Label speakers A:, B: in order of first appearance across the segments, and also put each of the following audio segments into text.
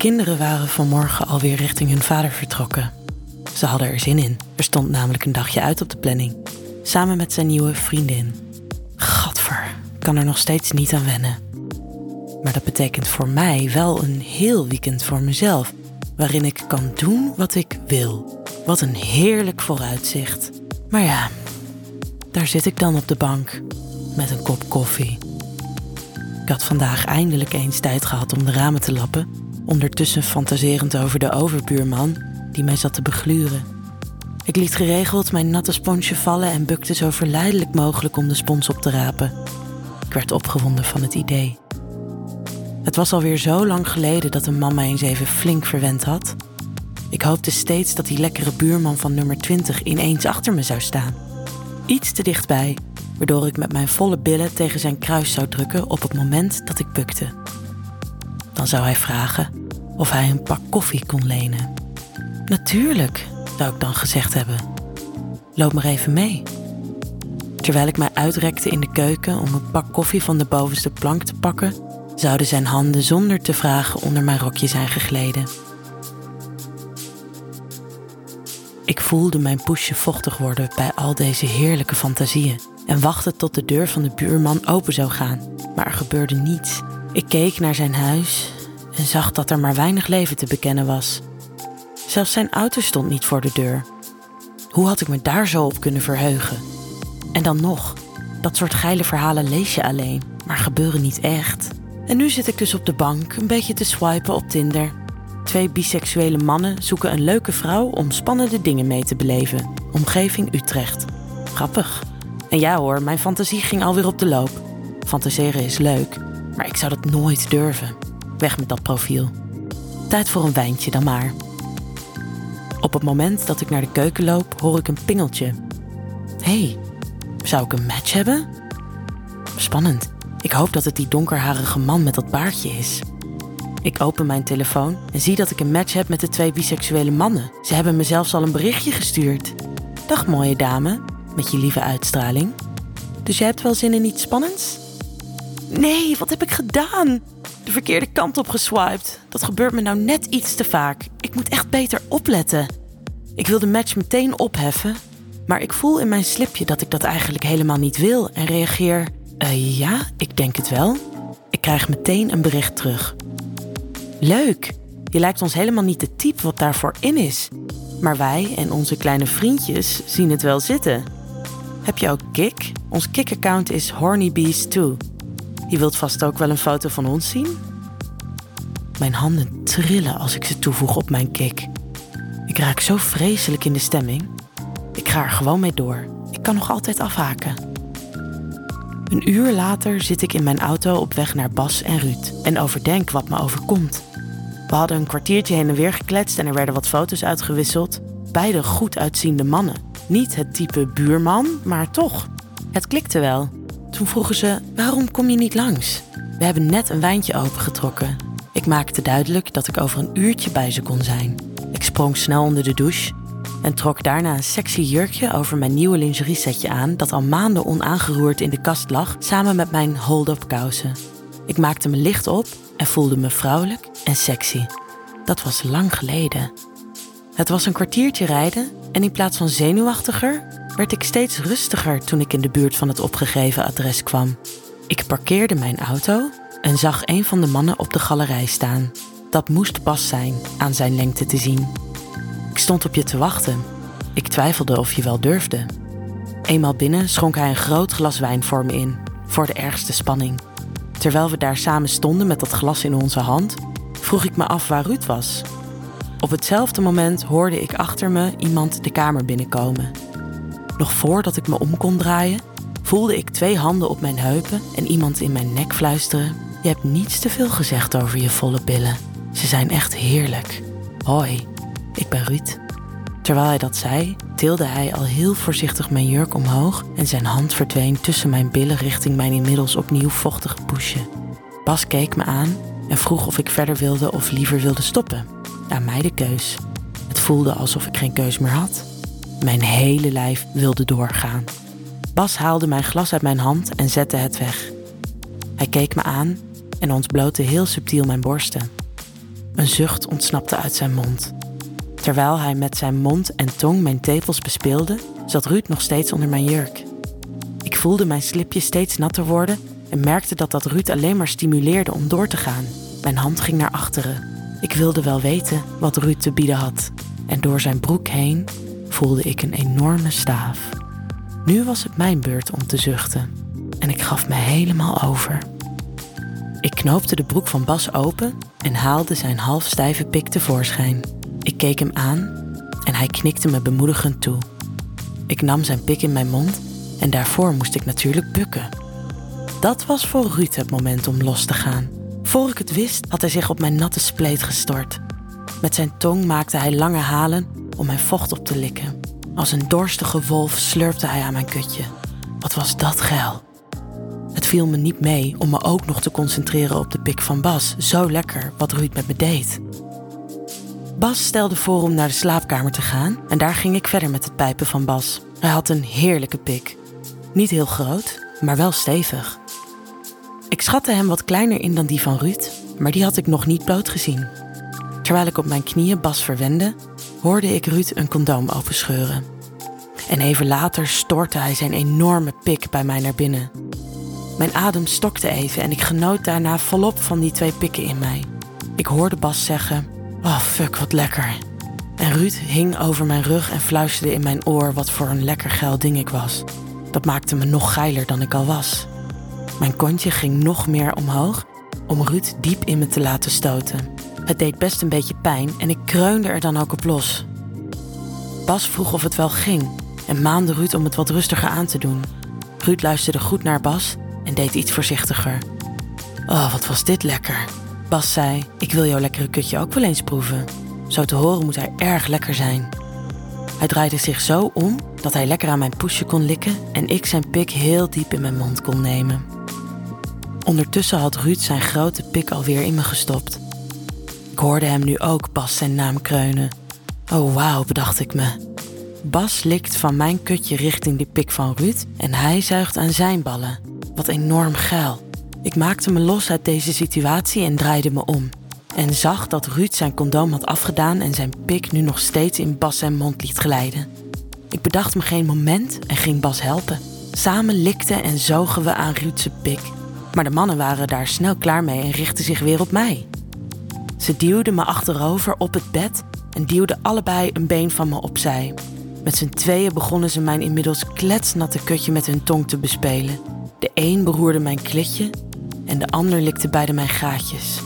A: kinderen waren vanmorgen alweer richting hun vader vertrokken. Ze hadden er zin in. Er stond namelijk een dagje uit op de planning. Samen met zijn nieuwe vriendin. Gadver, kan er nog steeds niet aan wennen. Maar dat betekent voor mij wel een heel weekend voor mezelf, waarin ik kan doen wat ik wil. Wat een heerlijk vooruitzicht. Maar ja, daar zit ik dan op de bank met een kop koffie. Ik had vandaag eindelijk eens tijd gehad om de ramen te lappen, ondertussen fantaserend over de overbuurman die mij zat te begluren. Ik liet geregeld mijn natte sponsje vallen en bukte zo verleidelijk mogelijk om de spons op te rapen. Ik werd opgewonden van het idee. Het was alweer zo lang geleden dat een man mij eens even flink verwend had. Ik hoopte steeds dat die lekkere buurman van nummer 20 ineens achter me zou staan. Iets te dichtbij, waardoor ik met mijn volle billen tegen zijn kruis zou drukken op het moment dat ik bukte. Dan zou hij vragen of hij een pak koffie kon lenen. Natuurlijk, zou ik dan gezegd hebben. Loop maar even mee. Terwijl ik mij uitrekte in de keuken om een pak koffie van de bovenste plank te pakken, zouden zijn handen zonder te vragen onder mijn rokje zijn gegleden. Ik voelde mijn poesje vochtig worden bij al deze heerlijke fantasieën en wachtte tot de deur van de buurman open zou gaan, maar er gebeurde niets. Ik keek naar zijn huis en zag dat er maar weinig leven te bekennen was. Zelfs zijn auto stond niet voor de deur. Hoe had ik me daar zo op kunnen verheugen? En dan nog, dat soort geile verhalen lees je alleen, maar gebeuren niet echt. En nu zit ik dus op de bank een beetje te swipen op Tinder. Twee biseksuele mannen zoeken een leuke vrouw om spannende dingen mee te beleven. Omgeving Utrecht. Grappig. En ja hoor, mijn fantasie ging alweer op de loop. Fantaseren is leuk, maar ik zou dat nooit durven. Weg met dat profiel. Tijd voor een wijntje dan maar. Op het moment dat ik naar de keuken loop, hoor ik een pingeltje. hey, zou ik een match hebben? Spannend. Ik hoop dat het die donkerharige man met dat baardje is. Ik open mijn telefoon en zie dat ik een match heb met de twee biseksuele mannen. Ze hebben me zelfs al een berichtje gestuurd. Dag mooie dame, met je lieve uitstraling. Dus jij hebt wel zin in iets spannends? Nee, wat heb ik gedaan? De verkeerde kant op geswiped. Dat gebeurt me nou net iets te vaak. Ik moet echt beter opletten. Ik wil de match meteen opheffen, maar ik voel in mijn slipje dat ik dat eigenlijk helemaal niet wil en reageer: uh, Ja, ik denk het wel. Ik krijg meteen een bericht terug. Leuk, je lijkt ons helemaal niet de type wat daarvoor in is. Maar wij en onze kleine vriendjes zien het wel zitten. Heb je ook Kik? Ons Kik-account is hornybees2. Je wilt vast ook wel een foto van ons zien? Mijn handen trillen als ik ze toevoeg op mijn Kik. Ik raak zo vreselijk in de stemming. Ik ga er gewoon mee door. Ik kan nog altijd afhaken. Een uur later zit ik in mijn auto op weg naar Bas en Ruud en overdenk wat me overkomt. We hadden een kwartiertje heen en weer gekletst en er werden wat foto's uitgewisseld. Beide goed uitziende mannen. Niet het type buurman, maar toch. Het klikte wel. Toen vroegen ze: Waarom kom je niet langs? We hebben net een wijntje opengetrokken. Ik maakte duidelijk dat ik over een uurtje bij ze kon zijn. Ik sprong snel onder de douche en trok daarna een sexy jurkje over mijn nieuwe lingeriesetje aan dat al maanden onaangeroerd in de kast lag samen met mijn hold-up kousen. Ik maakte me licht op en voelde me vrouwelijk en sexy. Dat was lang geleden. Het was een kwartiertje rijden en in plaats van zenuwachtiger werd ik steeds rustiger toen ik in de buurt van het opgegeven adres kwam. Ik parkeerde mijn auto en zag een van de mannen op de galerij staan. Dat moest Bas zijn, aan zijn lengte te zien. Ik stond op je te wachten. Ik twijfelde of je wel durfde. Eenmaal binnen schonk hij een groot glas wijn voor me in, voor de ergste spanning. Terwijl we daar samen stonden met dat glas in onze hand, vroeg ik me af waar Ruud was. Op hetzelfde moment hoorde ik achter me iemand de kamer binnenkomen. Nog voordat ik me om kon draaien, voelde ik twee handen op mijn heupen en iemand in mijn nek fluisteren: Je hebt niets te veel gezegd over je volle billen. Ze zijn echt heerlijk. Hoi, ik ben Ruud. Terwijl hij dat zei, tilde hij al heel voorzichtig mijn jurk omhoog en zijn hand verdween tussen mijn billen richting mijn inmiddels opnieuw vochtige poesje. Bas keek me aan en vroeg of ik verder wilde of liever wilde stoppen. Aan mij de keus. Het voelde alsof ik geen keus meer had. Mijn hele lijf wilde doorgaan. Bas haalde mijn glas uit mijn hand en zette het weg. Hij keek me aan en ontblootte heel subtiel mijn borsten. Een zucht ontsnapte uit zijn mond. Terwijl hij met zijn mond en tong mijn tepels bespeelde, zat Ruud nog steeds onder mijn jurk. Ik voelde mijn slipje steeds natter worden en merkte dat dat Ruud alleen maar stimuleerde om door te gaan. Mijn hand ging naar achteren. Ik wilde wel weten wat Ruud te bieden had. En door zijn broek heen voelde ik een enorme staaf. Nu was het mijn beurt om te zuchten. En ik gaf me helemaal over. Ik knoopte de broek van Bas open en haalde zijn half stijve pik tevoorschijn. Ik keek hem aan en hij knikte me bemoedigend toe. Ik nam zijn pik in mijn mond en daarvoor moest ik natuurlijk bukken. Dat was voor Ruud het moment om los te gaan. Voor ik het wist, had hij zich op mijn natte spleet gestort. Met zijn tong maakte hij lange halen om mijn vocht op te likken. Als een dorstige wolf slurpte hij aan mijn kutje. Wat was dat geil? Het viel me niet mee om me ook nog te concentreren op de pik van Bas. Zo lekker wat Ruud met me deed. Bas stelde voor om naar de slaapkamer te gaan en daar ging ik verder met het pijpen van Bas. Hij had een heerlijke pik. Niet heel groot, maar wel stevig. Ik schatte hem wat kleiner in dan die van Ruud, maar die had ik nog niet bloot gezien. Terwijl ik op mijn knieën Bas verwende, hoorde ik Ruud een condoom openscheuren. En even later stortte hij zijn enorme pik bij mij naar binnen. Mijn adem stokte even en ik genoot daarna volop van die twee pikken in mij. Ik hoorde Bas zeggen: Oh fuck, wat lekker. En Ruud hing over mijn rug en fluisterde in mijn oor wat voor een lekker geil ding ik was. Dat maakte me nog geiler dan ik al was. Mijn kontje ging nog meer omhoog om Ruud diep in me te laten stoten. Het deed best een beetje pijn en ik kreunde er dan ook op los. Bas vroeg of het wel ging en maande Ruud om het wat rustiger aan te doen. Ruud luisterde goed naar Bas en deed iets voorzichtiger. Oh, wat was dit lekker. Bas zei: Ik wil jouw lekkere kutje ook wel eens proeven. Zo te horen moet hij erg lekker zijn. Hij draaide zich zo om dat hij lekker aan mijn poesje kon likken en ik zijn pik heel diep in mijn mond kon nemen. Ondertussen had Ruud zijn grote pik alweer in me gestopt. Hoorde hem nu ook Bas zijn naam kreunen. Oh wauw, bedacht ik me. Bas likt van mijn kutje richting de pik van Ruud en hij zuigt aan zijn ballen. Wat enorm geil. Ik maakte me los uit deze situatie en draaide me om. En zag dat Ruud zijn condoom had afgedaan en zijn pik nu nog steeds in Bas zijn mond liet glijden. Ik bedacht me geen moment en ging Bas helpen. Samen likten en zogen we aan Ruud's pik. Maar de mannen waren daar snel klaar mee en richtten zich weer op mij. Ze duwden me achterover op het bed en duwden allebei een been van me opzij. Met z'n tweeën begonnen ze mijn inmiddels kletsnatte kutje met hun tong te bespelen. De een beroerde mijn klitje en de ander likte beide mijn gaatjes.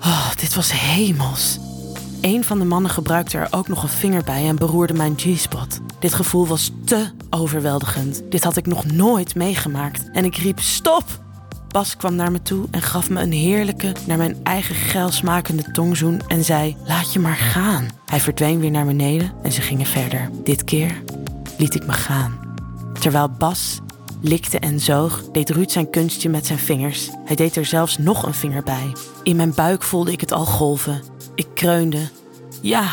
A: Oh, dit was hemels. Een van de mannen gebruikte er ook nog een vinger bij en beroerde mijn G-spot. Dit gevoel was te overweldigend. Dit had ik nog nooit meegemaakt. En ik riep: Stop! Bas kwam naar me toe en gaf me een heerlijke, naar mijn eigen geil smakende tongzoen en zei: Laat je maar gaan. Hij verdween weer naar beneden en ze gingen verder. Dit keer liet ik me gaan. Terwijl Bas likte en zoog, deed Ruud zijn kunstje met zijn vingers. Hij deed er zelfs nog een vinger bij. In mijn buik voelde ik het al golven. Ik kreunde. Ja,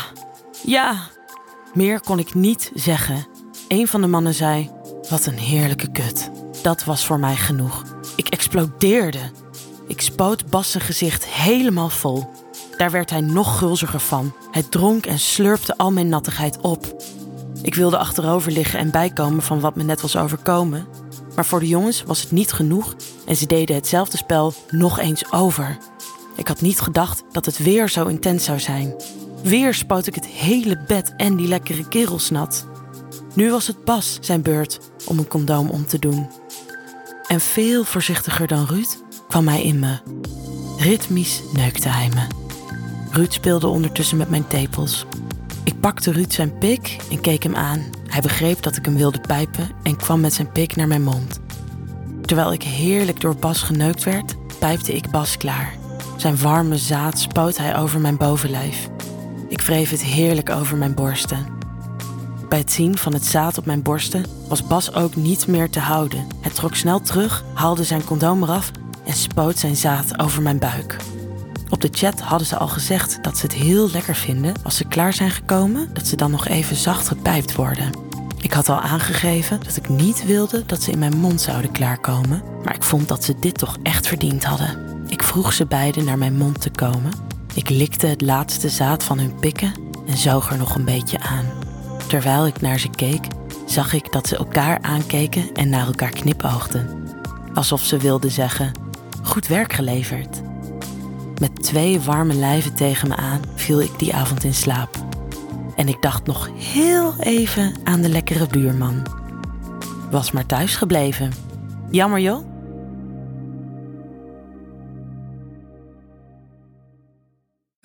A: ja. Meer kon ik niet zeggen. Een van de mannen zei: Wat een heerlijke kut. Dat was voor mij genoeg. Ik explodeerde. Ik spoot Bas zijn gezicht helemaal vol. Daar werd hij nog gulziger van. Hij dronk en slurpte al mijn nattigheid op. Ik wilde achterover liggen en bijkomen van wat me net was overkomen. Maar voor de jongens was het niet genoeg en ze deden hetzelfde spel nog eens over. Ik had niet gedacht dat het weer zo intens zou zijn. Weer spoot ik het hele bed en die lekkere kerels nat. Nu was het Bas zijn beurt om een condoom om te doen. En veel voorzichtiger dan Ruud kwam hij in me. Ritmisch neukte hij me. Ruud speelde ondertussen met mijn tepels. Ik pakte Ruud zijn pik en keek hem aan. Hij begreep dat ik hem wilde pijpen en kwam met zijn pik naar mijn mond. Terwijl ik heerlijk door Bas geneukt werd, pijpte ik Bas klaar. Zijn warme zaad spoot hij over mijn bovenlijf. Ik wreef het heerlijk over mijn borsten. Bij het zien van het zaad op mijn borsten was Bas ook niet meer te houden. Hij trok snel terug, haalde zijn condoom eraf en spoot zijn zaad over mijn buik. Op de chat hadden ze al gezegd dat ze het heel lekker vinden als ze klaar zijn gekomen, dat ze dan nog even zacht gepijpt worden. Ik had al aangegeven dat ik niet wilde dat ze in mijn mond zouden klaarkomen, maar ik vond dat ze dit toch echt verdiend hadden. Ik vroeg ze beiden naar mijn mond te komen Ik likte het laatste zaad van hun pikken en zoog er nog een beetje aan. Terwijl ik naar ze keek, zag ik dat ze elkaar aankeken en naar elkaar knipoogden. Alsof ze wilden zeggen: Goed werk geleverd. Met twee warme lijven tegen me aan viel ik die avond in slaap. En ik dacht nog heel even aan de lekkere buurman. Was maar thuis gebleven. Jammer joh.